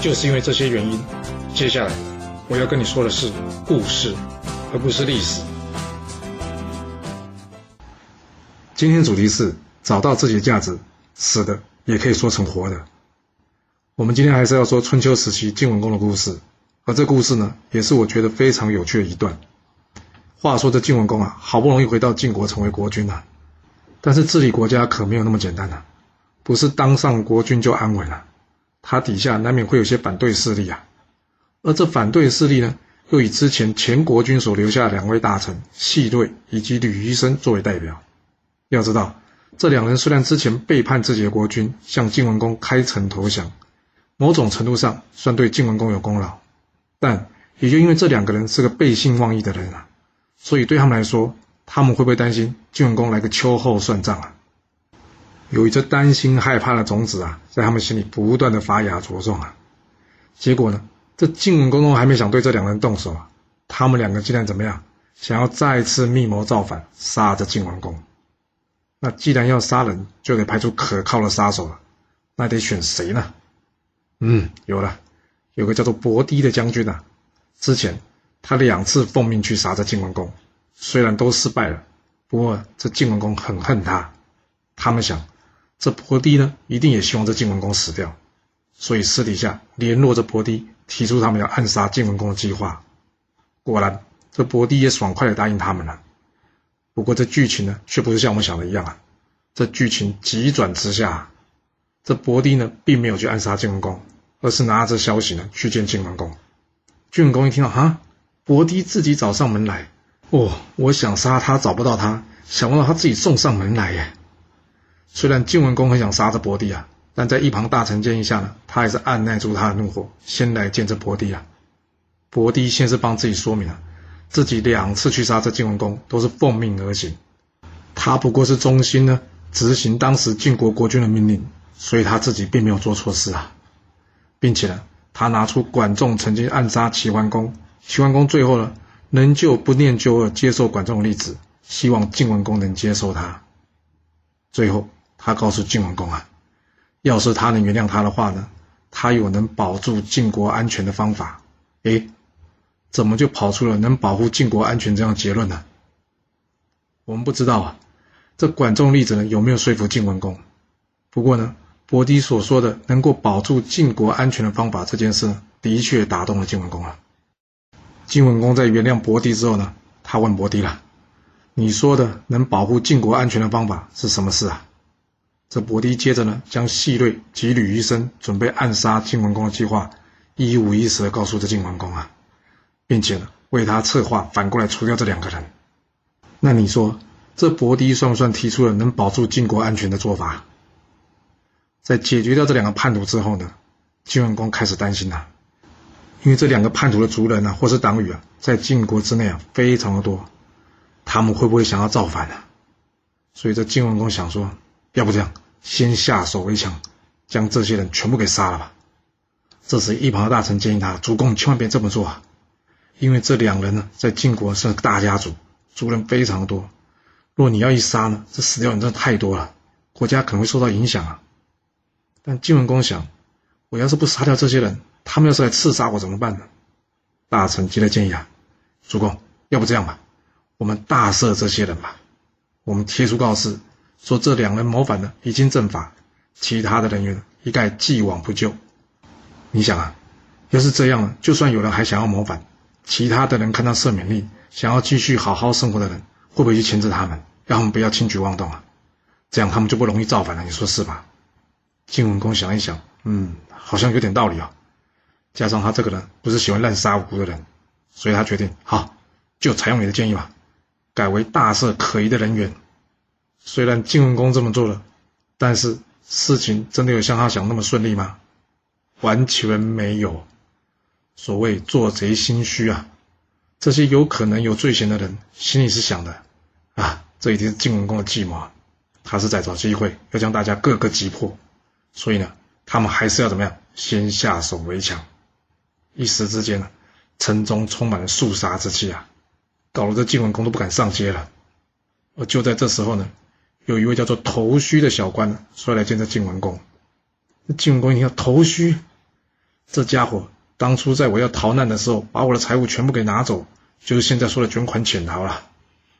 就是因为这些原因，接下来我要跟你说的是故事，而不是历史。今天主题是找到自己的价值，死的也可以说成活的。我们今天还是要说春秋时期晋文公的故事，而这故事呢，也是我觉得非常有趣的一段。话说这晋文公啊，好不容易回到晋国成为国君啊，但是治理国家可没有那么简单啊，不是当上国君就安稳了。他底下难免会有些反对势力啊，而这反对势力呢，又以之前前国君所留下的两位大臣细瑞以及吕医生作为代表。要知道，这两人虽然之前背叛自己的国君，向晋文公开城投降，某种程度上算对晋文公有功劳，但也就因为这两个人是个背信忘义的人啊，所以对他们来说，他们会不会担心晋文公来个秋后算账啊？有一这担心害怕的种子啊，在他们心里不断的发芽茁壮啊。结果呢，这晋文公还没想对这两人动手啊，他们两个竟然怎么样？想要再次密谋造反，杀这晋文公。那既然要杀人，就得派出可靠的杀手了。那得选谁呢？嗯，有了，有个叫做伯堤的将军啊。之前他两次奉命去杀这晋文公，虽然都失败了，不过这晋文公很恨他。他们想。这伯堤呢，一定也希望这晋文公死掉，所以私底下联络着伯堤，提出他们要暗杀晋文公的计划。果然，这伯堤也爽快的答应他们了。不过，这剧情呢，却不是像我们想的一样啊。这剧情急转直下，这伯堤呢，并没有去暗杀晋文公，而是拿着消息呢，去见晋文公。晋文公一听到，哈，伯堤自己找上门来，哦，我想杀他找不到他，想不到他自己送上门来耶。虽然晋文公很想杀这伯堤啊，但在一旁大臣建议下呢，他还是按耐住他的怒火，先来见这伯堤啊。伯堤先是帮自己说明了，自己两次去杀这晋文公都是奉命而行，他不过是忠心呢执行当时晋国国君的命令，所以他自己并没有做错事啊，并且呢，他拿出管仲曾经暗杀齐桓公，齐桓公最后呢仍旧不念旧恶接受管仲的例子，希望晋文公能接受他，最后。他告诉晋文公啊，要是他能原谅他的话呢，他有能保住晋国安全的方法。诶，怎么就跑出了能保护晋国安全这样结论呢？我们不知道啊，这管仲例子呢有没有说服晋文公？不过呢，伯堤所说的能够保住晋国安全的方法这件事，的确打动了晋文公啊。晋文公在原谅伯堤之后呢，他问伯堤了：“你说的能保护晋国安全的方法是什么事啊？”这伯狄接着呢，将细瑞及吕医生准备暗杀晋文公的计划一五一十的告诉这晋文公啊，并且呢，为他策划反过来除掉这两个人。那你说，这伯狄算不算提出了能保住晋国安全的做法？在解决掉这两个叛徒之后呢，晋文公开始担心了，因为这两个叛徒的族人啊，或是党羽啊，在晋国之内啊，非常的多，他们会不会想要造反呢？所以这晋文公想说。要不这样，先下手为强，将这些人全部给杀了吧。这时，一旁的大臣建议他：“主公千万别这么做啊，因为这两人呢，在晋国是大家族，族人非常多。若你要一杀呢，这死掉人真的太多了，国家可能会受到影响啊。”但晋文公想：“我要是不杀掉这些人，他们要是来刺杀我怎么办呢？”大臣急了建议啊：“主公，要不这样吧，我们大赦这些人吧，我们贴出告示。”说这两人谋反了已经正法，其他的人员一概既往不咎。你想啊，要是这样了，就算有人还想要谋反，其他的人看到赦免令，想要继续好好生活的人，会不会去牵制他们，让他们不要轻举妄动啊？这样他们就不容易造反了，你说是吧？晋文公想一想，嗯，好像有点道理啊。加上他这个人不是喜欢滥杀无辜的人，所以他决定，好，就采用你的建议吧，改为大赦可疑的人员。虽然晋文公这么做了，但是事情真的有像他想那么顺利吗？完全没有。所谓做贼心虚啊，这些有可能有罪嫌的人心里是想的啊，这一定是晋文公的计谋，他是在找机会要将大家各个击破，所以呢，他们还是要怎么样，先下手为强。一时之间呢，城中充满了肃杀之气啊，搞得这晋文公都不敢上街了。而就在这时候呢。有一位叫做头须的小官出来见这晋文公。那晋文公一听头须，这家伙当初在我要逃难的时候，把我的财物全部给拿走，就是现在说的卷款潜逃了。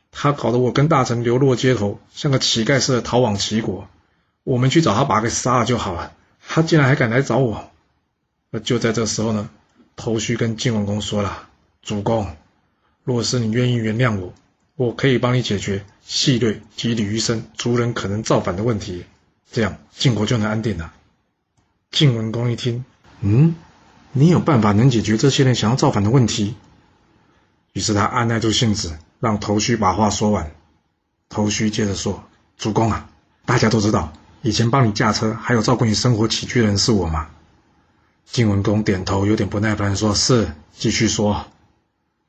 他搞得我跟大臣流落街头，像个乞丐似的逃往齐国。我们去找他，把他给杀了就好了。他竟然还敢来找我。那就在这时候呢，头须跟晋文公说了：“主公，若是你愿意原谅我。”我可以帮你解决细瑞及李余生族人可能造反的问题，这样晋国就能安定了。晋文公一听，嗯，你有办法能解决这些人想要造反的问题？于是他按耐住性子，让头须把话说完。头须接着说：“主公啊，大家都知道，以前帮你驾车还有照顾你生活起居的人是我嘛。”晋文公点头，有点不耐烦，说是，继续说。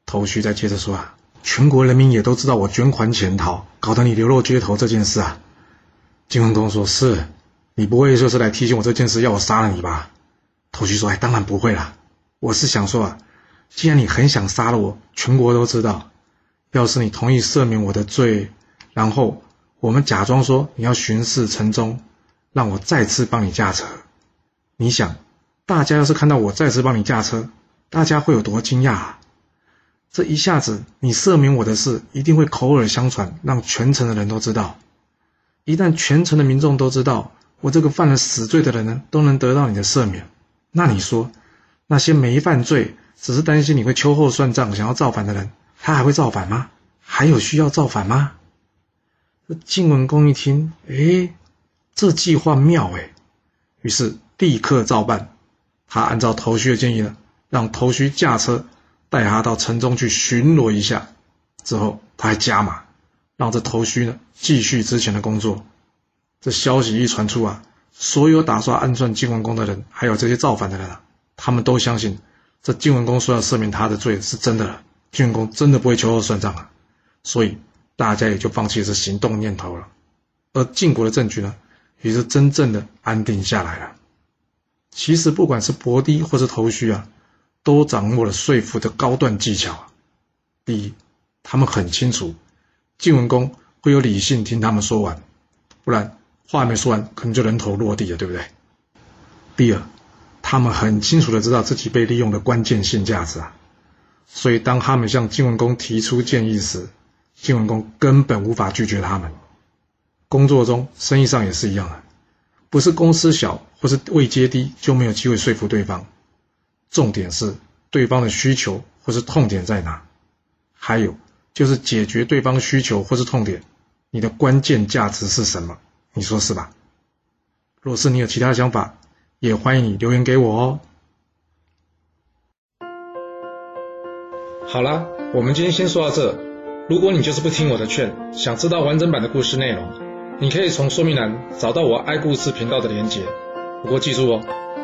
头须再接着说啊。全国人民也都知道我捐款潜逃，搞得你流落街头这件事啊。晋文公说：“是，你不会就是来提醒我这件事，要我杀了你吧？”头绪说：“哎，当然不会啦。我是想说啊，既然你很想杀了我，全国都知道，要是你同意赦免我的罪，然后我们假装说你要巡视城中，让我再次帮你驾车，你想，大家要是看到我再次帮你驾车，大家会有多惊讶？”啊？这一下子，你赦免我的事一定会口耳相传，让全城的人都知道。一旦全城的民众都知道，我这个犯了死罪的人呢，都能得到你的赦免。那你说，那些没犯罪，只是担心你会秋后算账，想要造反的人，他还会造反吗？还有需要造反吗？这晋文公一听，哎，这计划妙哎，于是立刻照办。他按照头须的建议呢，让头须驾车。带他到城中去巡逻一下，之后他还加码，让这头须呢继续之前的工作。这消息一传出啊，所有打算暗算晋文公的人，还有这些造反的人啊，他们都相信这晋文公说要赦免他的罪是真的了，晋文公真的不会秋后算账啊，所以大家也就放弃这行动念头了。而晋国的政局呢，也是真正的安定下来了。其实不管是伯堤或是头须啊。都掌握了说服的高段技巧。第一，他们很清楚晋文公会有理性听他们说完，不然话没说完，可能就人头落地了，对不对？第二，他们很清楚的知道自己被利用的关键性价值啊，所以当他们向晋文公提出建议时，晋文公根本无法拒绝他们。工作中、生意上也是一样的，不是公司小或是位阶低就没有机会说服对方。重点是对方的需求或是痛点在哪，还有就是解决对方需求或是痛点，你的关键价值是什么？你说是吧？若是你有其他想法，也欢迎你留言给我哦。好啦，我们今天先说到这。如果你就是不听我的劝，想知道完整版的故事内容，你可以从说明栏找到我爱故事频道的连结。不过记住哦，